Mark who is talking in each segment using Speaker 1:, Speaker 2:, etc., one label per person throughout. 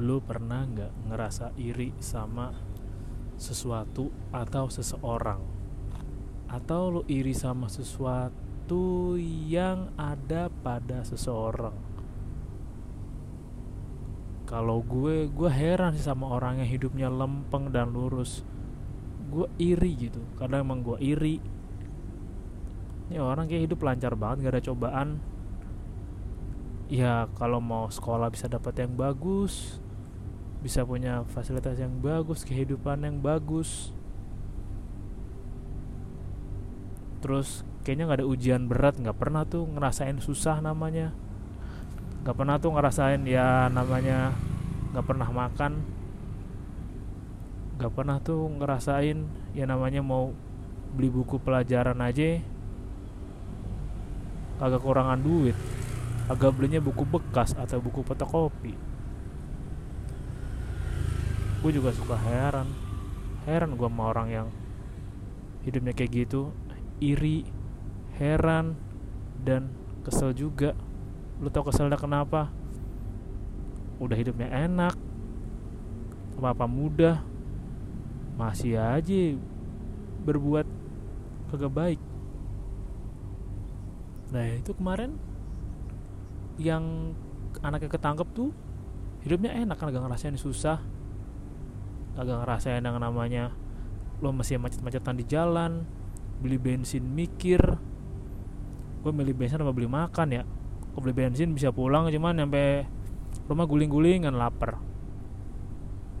Speaker 1: Lu pernah nggak ngerasa iri sama sesuatu atau seseorang? Atau lu iri sama sesuatu yang ada pada seseorang? Kalau gue gue heran sih sama orang yang hidupnya lempeng dan lurus. Gue iri gitu. Kadang emang gue iri. Ini orang kayak hidup lancar banget gak ada cobaan. Ya kalau mau sekolah bisa dapat yang bagus bisa punya fasilitas yang bagus, kehidupan yang bagus. Terus kayaknya nggak ada ujian berat, nggak pernah tuh ngerasain susah namanya, nggak pernah tuh ngerasain ya namanya nggak pernah makan, nggak pernah tuh ngerasain ya namanya mau beli buku pelajaran aja. Agak kurangan duit. Agak belinya buku bekas atau buku fotokopi gue juga suka heran. Heran gue sama orang yang hidupnya kayak gitu. Iri heran dan kesel juga. Lu tau keselnya kenapa? Udah hidupnya enak. Apa apa mudah. Masih aja berbuat kagak baik. Nah itu kemarin yang anaknya ketangkep tuh hidupnya enak kan gak ngerasain susah agak ngerasain yang namanya lo masih macet-macetan di jalan beli bensin mikir. Gue beli bensin apa beli makan ya? Gue beli bensin bisa pulang cuman sampai rumah guling-gulingan lapar.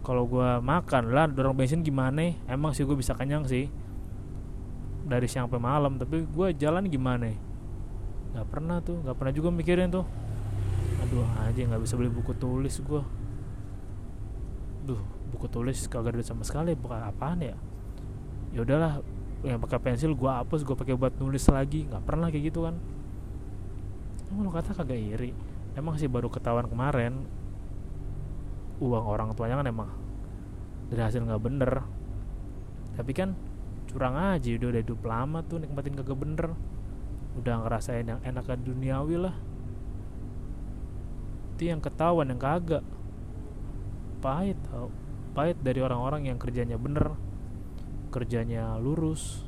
Speaker 1: Kalau gue makan lah dorong bensin gimana? Emang sih gue bisa kenyang sih. Dari siang sampai malam tapi gue jalan gimana? Nggak pernah tuh nggak pernah juga mikirin tuh. Aduh aja nggak bisa beli buku tulis gue duh buku tulis kagak ada sama sekali bukan apaan ya. Ya udahlah yang pakai pensil gue hapus gue pakai buat nulis lagi nggak pernah kayak gitu kan. Emang lo kata kagak iri? Emang sih baru ketahuan kemarin uang orang tuanya kan emang dari hasil nggak bener. Tapi kan curang aja udah udah hidup lama tuh nikmatin kagak bener. Udah ngerasain yang enakan duniawi lah. Itu yang ketahuan yang kagak. Pahit tau pahit dari orang-orang yang kerjanya bener kerjanya lurus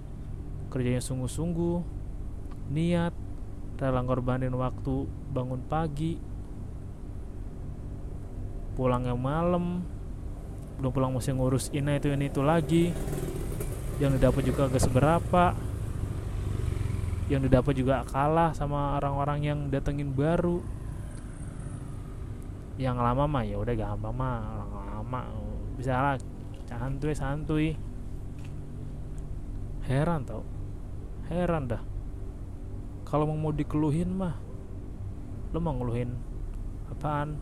Speaker 1: kerjanya sungguh-sungguh niat rela ngorbanin waktu bangun pagi pulangnya malam belum pulang masih ngurus ini itu ini itu lagi yang didapat juga agak seberapa yang didapat juga kalah sama orang-orang yang datengin baru. Yang lama mah ya udah gampang mah orang lama bisa lah. Santuy santuy. Heran tau. Heran dah. Kalau mau dikeluhin mah lo mau ngeluhin apaan?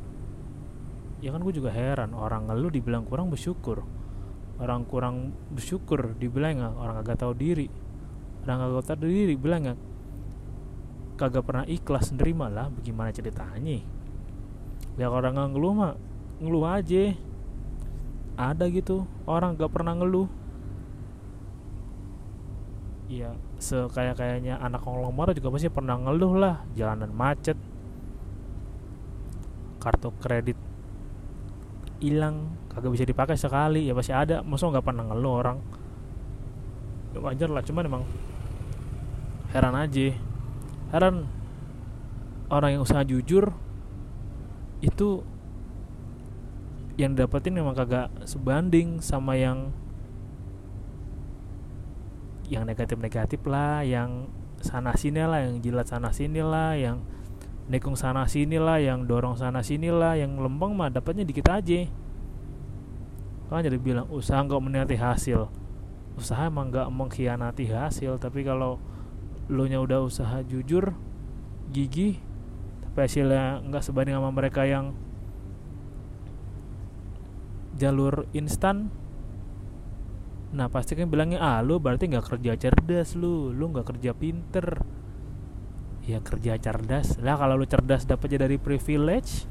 Speaker 1: Ya kan gue juga heran orang ngeluh dibilang kurang bersyukur. Orang kurang bersyukur dibilang orang agak tahu diri. Orang agak tahu diri bilang nggak kagak pernah ikhlas nerima lah bagaimana ceritanya. Ya orang ngeluh mah ngeluh aja ada gitu orang gak pernah ngeluh. Ya sekaya kayaknya anak konglomerat juga pasti pernah ngeluh lah jalanan macet. Kartu kredit hilang kagak bisa dipakai sekali. Ya pasti ada. Masa nggak pernah ngeluh orang? Ya wajar lah cuman emang heran aja. Heran orang yang usaha jujur itu yang dapetin memang kagak sebanding sama yang yang negatif-negatif lah yang sana sini lah yang jilat sana sini lah yang nekung sana sini lah yang dorong sana sini lah yang lempeng mah dapatnya dikit aja. Kan jadi bilang usaha nggak meniati hasil. Usaha emang nggak mengkhianati hasil tapi kalau lo nya udah usaha jujur gigi tapi hasilnya nggak sebanding sama mereka yang jalur instan? Nah pasti kan bilangnya ah lu berarti nggak kerja cerdas lu. Lu nggak kerja pinter. Ya kerja cerdas. Lah kalau lu cerdas dapetnya dari privilege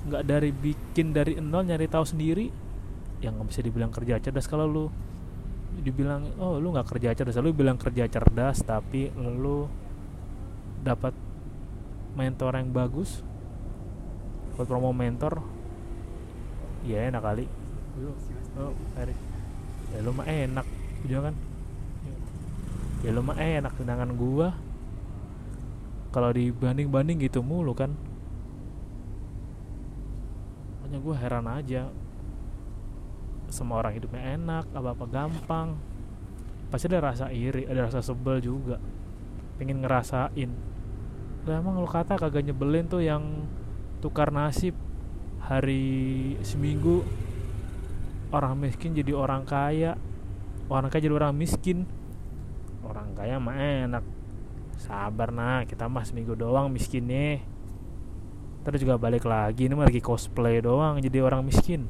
Speaker 1: nggak dari bikin dari nol nyari tahu sendiri yang nggak bisa dibilang kerja cerdas kalau lu dibilang oh lu nggak kerja cerdas. Lu bilang kerja cerdas tapi lu dapat mentor yang bagus. Buat promo mentor ya enak kali. Oh, ya lu mah enak. Gitu kan? Ya lu mah enak sedangkan gua. Kalau dibanding-banding gitu mulu kan. Makanya gua heran aja. Semua orang hidupnya enak apa-apa gampang. Pasti ada rasa iri ada rasa sebel juga. Pengen ngerasain. Lah emang lu kata kagak nyebelin tuh yang tukar nasib hari seminggu orang miskin jadi orang kaya. Orang kaya jadi orang miskin. Orang kaya mah enak. Sabar nah kita mah seminggu doang miskin nih. Terus juga balik lagi ini mah lagi cosplay doang jadi orang miskin.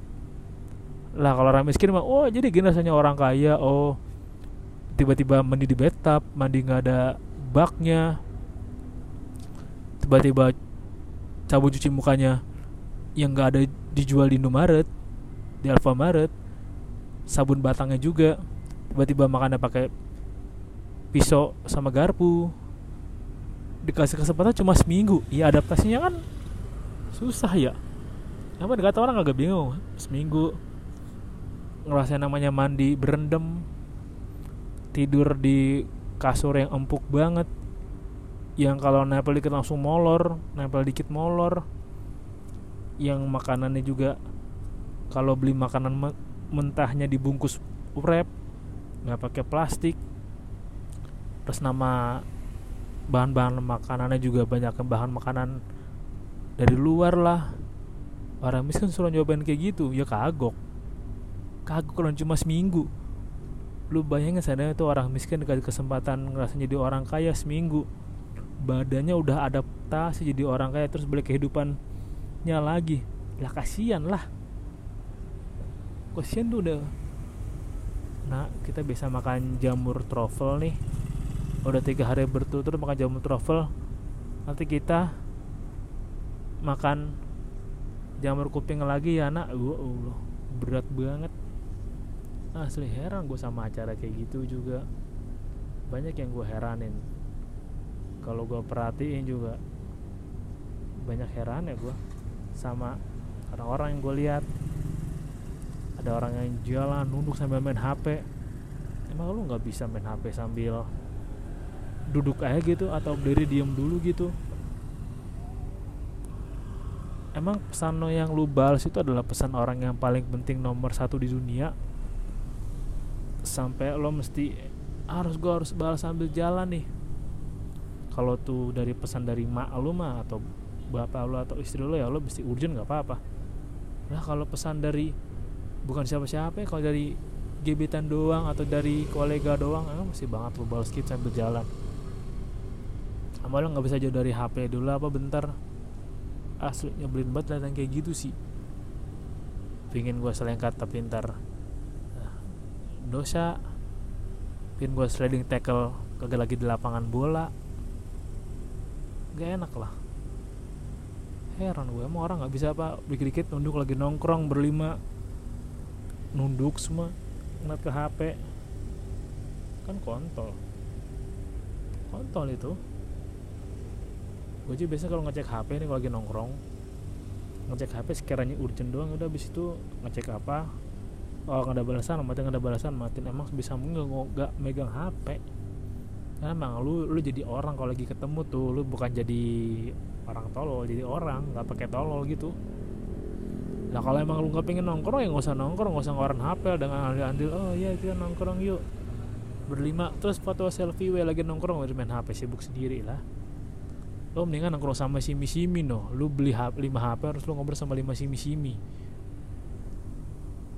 Speaker 1: Lah kalau orang miskin mah oh jadi gini rasanya orang kaya oh. Tiba-tiba mandi di bathtub mandi nggak ada baknya. Tiba-tiba cabut cuci mukanya yang nggak ada dijual di Indomaret di Alfamaret sabun batangnya juga. Tiba-tiba makannya pakai pisau sama garpu. Dikasih kesempatan cuma seminggu. Ya adaptasinya kan susah ya. Apa kata orang agak bingung. Seminggu ngerasain namanya mandi berendam tidur di kasur yang empuk banget. Yang kalau nempel dikit langsung molor nempel dikit molor yang makanannya juga kalau beli makanan mentahnya dibungkus wrap nggak pakai plastik. Terus nama bahan-bahan makanannya juga banyak bahan makanan dari luar lah. Orang miskin suruh nyobain kayak gitu ya kagok. Kagok kalau cuma seminggu. Lu bayangin sana itu orang miskin dikasih kesempatan ngerasa jadi orang kaya seminggu. Badannya udah adaptasi jadi orang kaya terus balik kehidupannya lagi. Lah kasihan lah. Kasihan tuh udah. Nah kita bisa makan jamur truffle nih. Udah tiga hari berturut-turut makan jamur truffle. Nanti kita makan jamur kuping lagi ya nak gua Allah berat banget. Asli heran gue sama acara kayak gitu juga. Banyak yang gue heranin. Kalau gue perhatiin juga banyak heran ya gue sama orang-orang yang gue lihat. Ada orang yang jalan nunduk sambil main HP emang lu nggak bisa main HP sambil duduk aja gitu atau berdiri diem dulu gitu? Emang pesan lo yang lu balas itu adalah pesan orang yang paling penting nomor satu di dunia? Sampai lo mesti harus gue harus balas sambil jalan nih. Kalau tuh dari pesan dari mak lu mah atau bapak lu atau istri lu ya lo mesti urgent nggak apa-apa. Nah kalau pesan dari bukan siapa-siapa ya kalau dari gebetan doang atau dari kolega doang emang mesti banget lo balas skip sambil jalan. Sama lo nggak bisa jauh dari HP dulu apa bentar. Asli nyebelin banget yang kayak gitu sih. Pingin gue selengkat tapi ntar nah, dosa. Pingin gue sliding tackle kagak lagi di lapangan bola. Gak enak lah heran gue emang orang nggak bisa apa dikit-dikit nunduk lagi nongkrong berlima. Nunduk semua ngeliat ke HP kan kontol. Kontol itu. Gue juga biasa kalau ngecek HP nih kalau lagi nongkrong ngecek HP sekiranya urgent doang udah habis itu ngecek apa? Oh nggak ada balasan matiin nggak ada balasan matiin. Emang bisa nggak nggak megang HP emang lu lu jadi orang kalau lagi ketemu tuh lu bukan jadi orang tolol jadi orang nggak pakai tolol gitu. Nah kalau emang lu nggak pengen nongkrong ya nggak usah nongkrong nggak usah ngeluarin HP dengan andil-andil oh iya kita nongkrong yuk. Berlima terus foto selfie we lagi nongkrong udah main HP sibuk sendiri lah. Lo mendingan nongkrong sama si simi no lu beli HP, 5 HP harus lu ngobrol sama 5 simi simi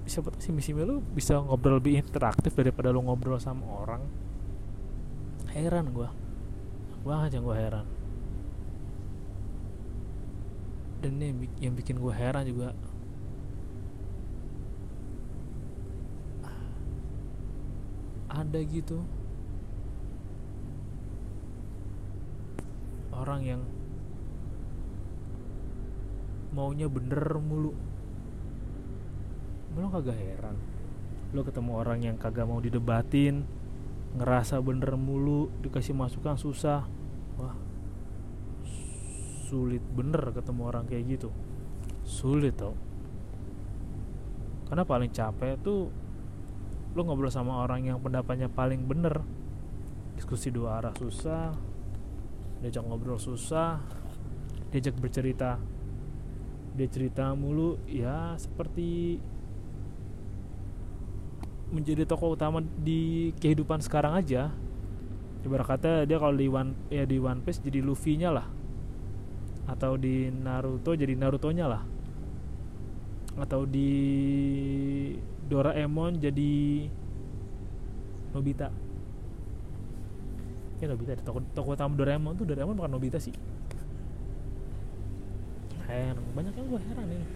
Speaker 1: siapa tahu simi simi lu bisa ngobrol lebih interaktif daripada lu ngobrol sama orang. Heran gua. Wah aja gua heran dan ini yang bik- yang bikin gua heran juga. Ada gitu. Orang yang maunya bener mulu. Lo kagak heran. Lo ketemu orang yang kagak mau didebatin ngerasa bener mulu dikasih masukan susah. Wah sulit. Bener ketemu orang kayak gitu. Sulit tau. Karena paling capek tuh lo ngobrol sama orang yang pendapatnya paling bener. Diskusi dua arah susah diajak ngobrol susah diajak bercerita dia cerita mulu ya seperti menjadi tokoh utama di kehidupan sekarang aja. Ibarat kata dia kalau di One ya di One Piece jadi Luffy-nya lah atau di Naruto jadi Naruto-nya lah. Atau di Doraemon jadi Nobita. Ya Nobita tokoh tokoh utama Doraemon tuh Doraemon bukan Nobita sih. Heran banyak yang gue heran ini.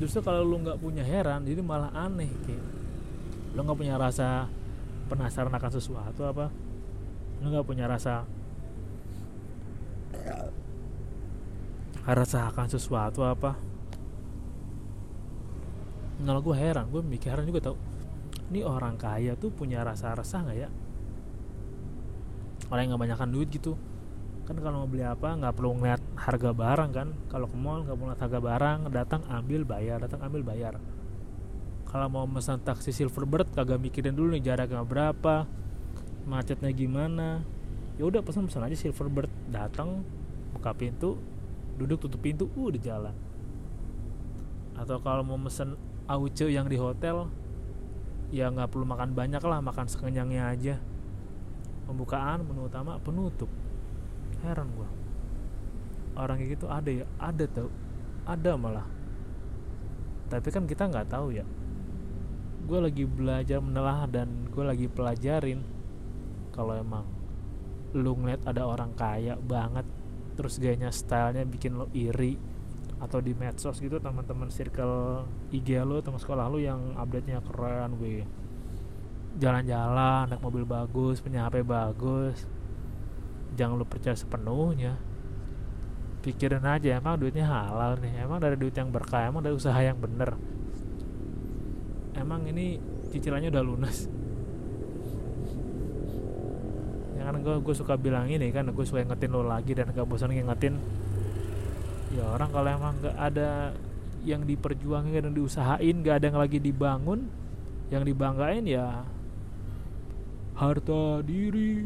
Speaker 1: Justru kalau lu nggak punya heran jadi malah aneh kayak lu nggak punya rasa penasaran akan sesuatu apa lu nggak punya rasa rasa akan sesuatu apa? Kalau gue heran gue mikir heran juga tau. Ini orang kaya tuh punya rasa resah nggak ya? Orang yang nggak banyakkan duit gitu. Kan kalau mau beli apa nggak perlu ngeliat harga barang kan. Kalau ke mall nggak perlu ngeliat harga barang datang ambil bayar datang ambil bayar. Kalau mau pesan taksi Silverbird kagak mikirin dulu nih jaraknya berapa macetnya gimana. Ya udah pesan pesan aja Silverbird datang buka pintu duduk tutup pintu uh di jalan. Atau kalau mau mesen auce yang di hotel ya nggak perlu makan banyak lah makan sekenyangnya aja. Pembukaan menu utama penutup. Heran gua. Orang kayak gitu ada ya ada tau. Ada malah. Tapi kan kita nggak tahu ya. Gue lagi belajar menelah dan gue lagi pelajarin. Kalau emang lu ngeliat ada orang kaya banget terus gayanya stylenya bikin lo iri atau di medsos gitu teman-teman circle IG lo teman sekolah lo yang update-nya keren gue jalan-jalan naik mobil bagus punya HP bagus. Jangan lu percaya sepenuhnya. Pikirin aja emang duitnya halal nih. Emang dari duit yang berkah emang dari usaha yang bener. Emang ini cicilannya udah lunas ya kan gue gue suka bilang ini kan gue suka ingetin lo lagi dan gak bosan ngingetin. Ya orang kalau emang gak ada yang diperjuangin dan diusahain gak ada yang lagi dibangun yang dibanggain ya harta diri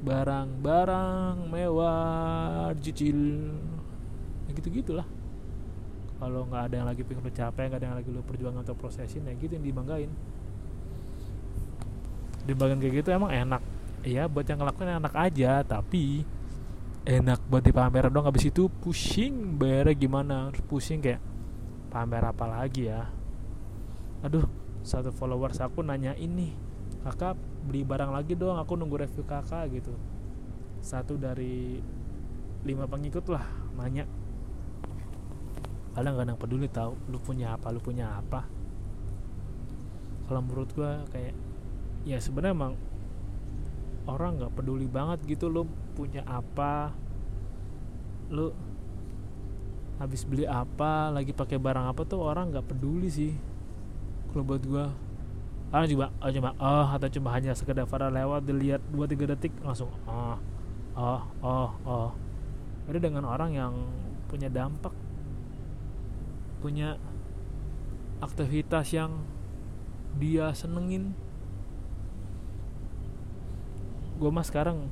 Speaker 1: barang-barang mewah cicil ya gitu gitulah kalau nggak ada yang lagi pengen lu capek nggak ada yang lagi lu perjuangan atau prosesin ya gitu yang dibanggain. Dibanggain kayak gitu emang enak iya buat yang ngelakuin enak aja tapi enak buat di pamer dong habis itu pusing bayarnya gimana? Harus pusing kayak pamer apa lagi ya? Aduh satu followers aku nanya ini kakak beli barang lagi dong aku nunggu review kakak gitu. Satu dari lima pengikut lah nanya. Kadang kadang peduli tahu lu punya apa lu punya apa? Kalau menurut gua kayak ya sebenarnya emang orang nggak peduli banget gitu lu punya apa? Lu habis beli apa? Lagi pakai barang apa? Tuh orang nggak peduli sih kalau buat gua. Orang juga oh cuma oh atau cuma hanya sekedar viral lewat dilihat 2-3 detik langsung oh oh oh oh. Beda dengan orang yang punya dampak punya aktivitas yang dia senengin gue mah sekarang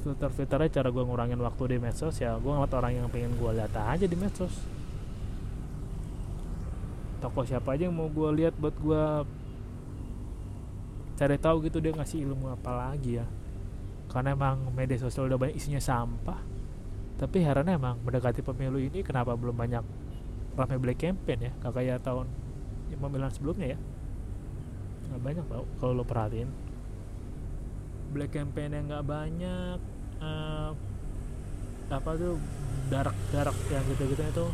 Speaker 1: filter filternya cara gue ngurangin waktu di medsos ya gue ngeliat orang yang pengen gue lihat aja di medsos. Toko siapa aja yang mau gue lihat buat gue cari tahu gitu dia ngasih ilmu apa lagi ya. Karena emang media sosial udah banyak isinya sampah. Tapi heran emang mendekati pemilu ini kenapa belum banyak ramai black campaign ya? Gak kayak tahun pemilihan sebelumnya ya? Nggak banyak tau kalau lo perhatiin black campaign yang nggak banyak uh, apa tuh darak darak yang gitu gitu itu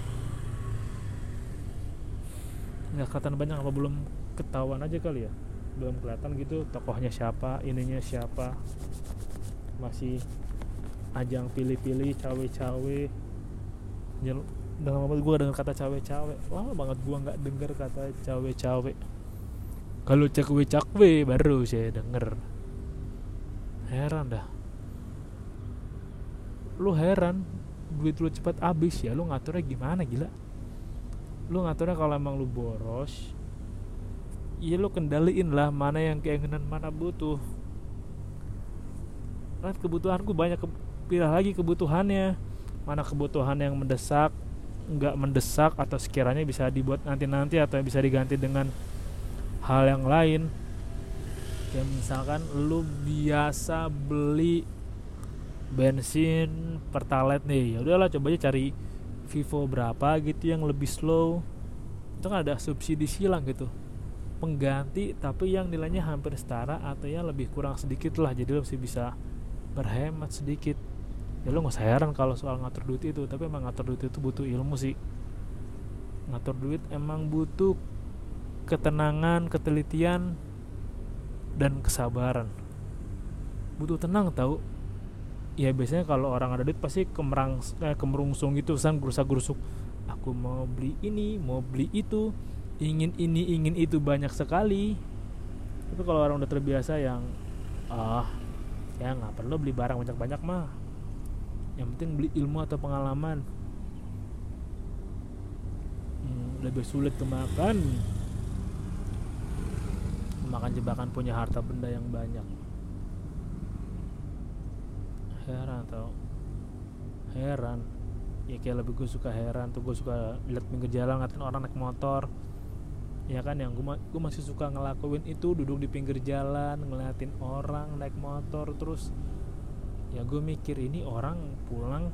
Speaker 1: nggak kelihatan banyak apa belum ketahuan aja kali ya. Belum kelihatan gitu tokohnya siapa ininya siapa. Masih ajang pilih-pilih cawe-cawe. Dengan lama gue dengar kata cawe-cawe. Wah banget gue nggak denger kata cawe-cawe. Kalau cakwe-cakwe baru saya denger heran dah. Lu heran duit lu cepat habis ya lu ngaturnya gimana gila? Lu ngaturnya kalau emang lu boros ya lu kendaliin lah mana yang keinginan mana butuh. Kan kebutuhanku banyak ke, pilih lagi kebutuhannya. Mana kebutuhan yang mendesak nggak mendesak atau sekiranya bisa dibuat nanti-nanti atau bisa diganti dengan hal yang lain kayak misalkan lu biasa beli bensin pertalite nih ya udahlah coba aja cari Vivo berapa gitu yang lebih slow. Itu kan ada subsidi silang gitu. Pengganti tapi yang nilainya hampir setara atau yang lebih kurang sedikit lah jadi lo masih bisa berhemat sedikit. Ya lo nggak usah heran kalau soal ngatur duit itu tapi emang ngatur duit itu butuh ilmu sih. Ngatur duit emang butuh ketenangan ketelitian dan kesabaran. Butuh tenang tahu? Ya biasanya kalau orang ada duit pasti kemerang eh, kemerungsung gitu san gerusak gerusuk aku mau beli ini mau beli itu ingin ini ingin itu banyak sekali. Tapi kalau orang udah terbiasa yang ah ya nggak perlu beli barang banyak banyak mah. Yang penting beli ilmu atau pengalaman. Hmm, lebih sulit kemakan makan jebakan punya harta benda yang banyak. Heran tau. Heran. Ya kayak lebih gue suka heran tuh gue suka lihat pinggir jalan ngatain orang naik motor. Ya kan yang gue, gue masih suka ngelakuin itu duduk di pinggir jalan ngeliatin orang naik motor terus ya gue mikir ini orang pulang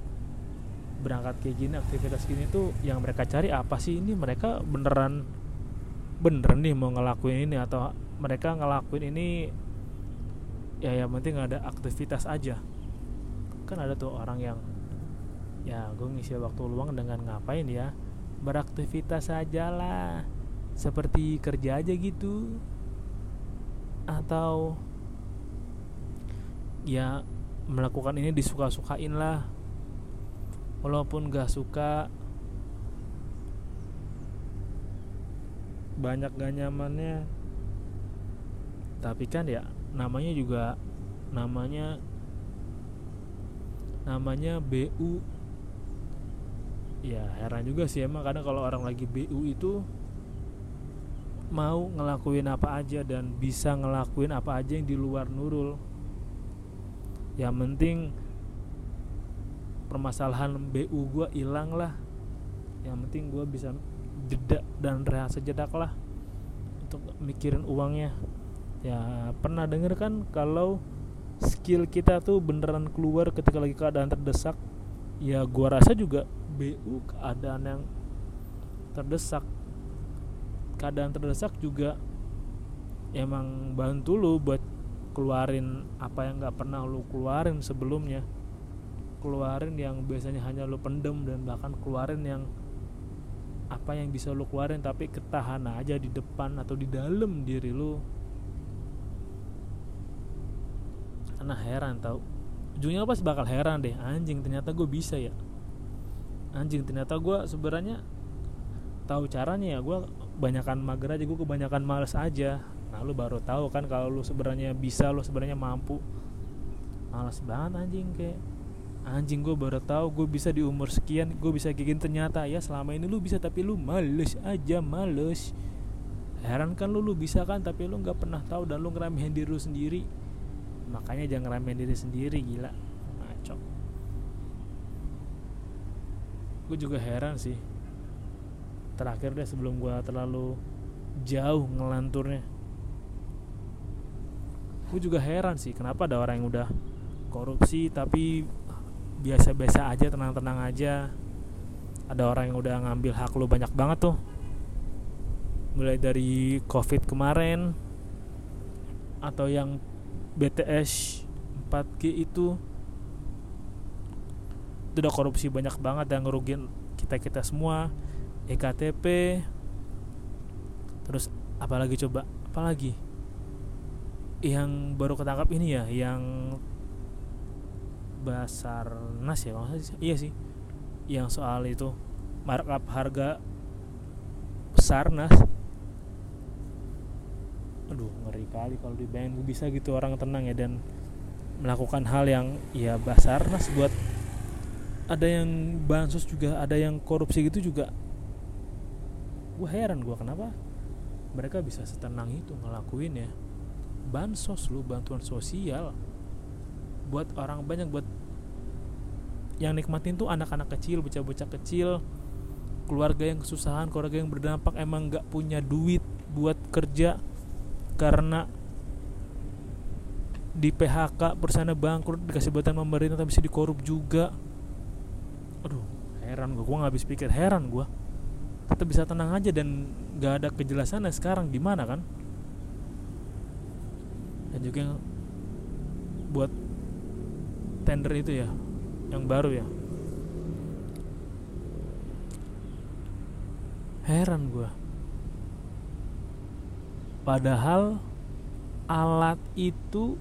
Speaker 1: berangkat kayak gini aktivitas gini tuh yang mereka cari apa sih? Ini mereka beneran bener nih mau ngelakuin ini atau mereka ngelakuin ini ya yang penting ada aktivitas aja. Kan ada tuh orang yang ya gue ngisi waktu luang dengan ngapain ya? Beraktivitas aja lah. Seperti kerja aja gitu. Atau ya melakukan ini disuka-sukain lah. Walaupun gak suka banyak gak nyamannya tapi kan ya namanya juga namanya namanya BU ya heran juga sih emang karena kalau orang lagi BU itu mau ngelakuin apa aja dan bisa ngelakuin apa aja yang di luar Nurul. Yang penting permasalahan BU gue hilang lah. Yang penting gue bisa jeda dan rehat sejedak lah untuk mikirin uangnya ya pernah denger kan kalau skill kita tuh beneran keluar ketika lagi keadaan terdesak? Ya gua rasa juga BU keadaan yang terdesak. Keadaan terdesak juga emang bantu lu buat keluarin apa yang nggak pernah lu keluarin sebelumnya. Keluarin yang biasanya hanya lu pendem dan bahkan keluarin yang apa yang bisa lu keluarin tapi ketahan aja di depan atau di dalam diri lu karena heran tau. Ujungnya pasti bakal heran deh. Anjing ternyata gue bisa ya. Anjing ternyata gue sebenarnya tahu caranya ya. Gue kebanyakan mager aja gue kebanyakan males aja. Nah lu baru tahu kan kalau lu sebenarnya bisa lu sebenarnya mampu. Males banget anjing kayak. Anjing gue baru tahu gue bisa di umur sekian gue bisa gini ternyata ya. Selama ini lu bisa tapi lu males aja males. Heran kan lu lu bisa kan tapi lu nggak pernah tahu dan lu ngeremehin diri lu sendiri makanya jangan ngeremehin diri sendiri gila. Ngaco gue juga heran sih. Terakhir deh sebelum gue terlalu jauh ngelanturnya. Gue juga heran sih kenapa ada orang yang udah korupsi tapi biasa-biasa aja tenang-tenang aja. Ada orang yang udah ngambil hak lu banyak banget tuh. Mulai dari covid kemarin atau yang BTS 4G itu itu udah korupsi banyak banget dan ngerugiin kita kita semua. EKTP terus apalagi coba? Apalagi? Yang baru ketangkap ini ya yang Basarnas ya kalau iya sih. Yang soal itu markup harga Basarnas aduh ngeri kali kalau dibayangin bisa gitu orang tenang ya dan melakukan hal yang ya Basarnas buat ada yang bansos juga ada yang korupsi gitu juga. Gue heran gue kenapa mereka bisa setenang itu ngelakuin ya? Bansos lu bantuan sosial buat orang banyak buat yang nikmatin tuh anak-anak kecil bocah-bocah kecil keluarga yang kesusahan keluarga yang berdampak emang nggak punya duit buat kerja karena di PHK perusahaan bangkrut dikasih bantuan pemerintah tapi bisa dikorup juga. Aduh heran gue gue nggak habis pikir heran gue kita bisa tenang aja dan nggak ada kejelasan sekarang. Gimana kan? Dan juga yang buat tender itu ya yang baru ya. Heran gue padahal alat itu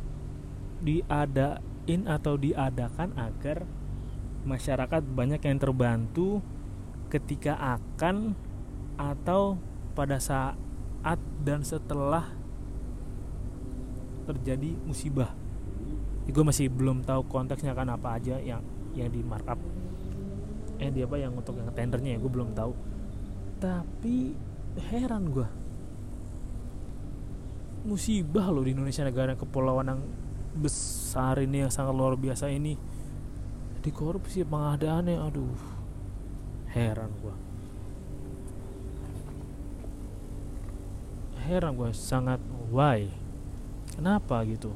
Speaker 1: diadain atau diadakan agar masyarakat banyak yang terbantu ketika akan atau pada saat dan setelah terjadi musibah. Gue masih belum tahu konteksnya kan apa aja yang yang di markup eh dia apa yang untuk yang tendernya ya gue belum tahu. Tapi heran gue musibah loh di Indonesia negara kepulauan yang besar ini yang sangat luar biasa ini. Di korupsi pengadaannya aduh. Heran gua. Heran gua sangat why? Kenapa gitu?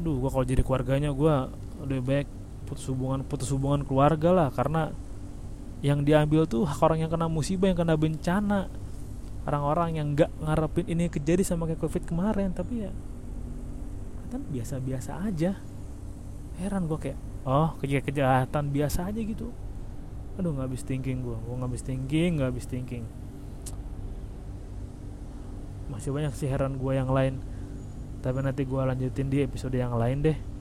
Speaker 1: Duh gua kalau jadi keluarganya gua lebih baik putus hubungan putus hubungan keluarga lah. Karena yang diambil tuh orang yang kena musibah yang kena bencana orang-orang yang nggak ngarepin ini kejadi sama kayak covid kemarin. Tapi ya kan biasa-biasa aja. Heran gue kayak oh kejahatan biasa aja gitu. Aduh nggak habis thinking gue gue nggak habis thinking nggak habis thinking. Masih banyak sih heran gue yang lain. Tapi nanti gue lanjutin di episode yang lain deh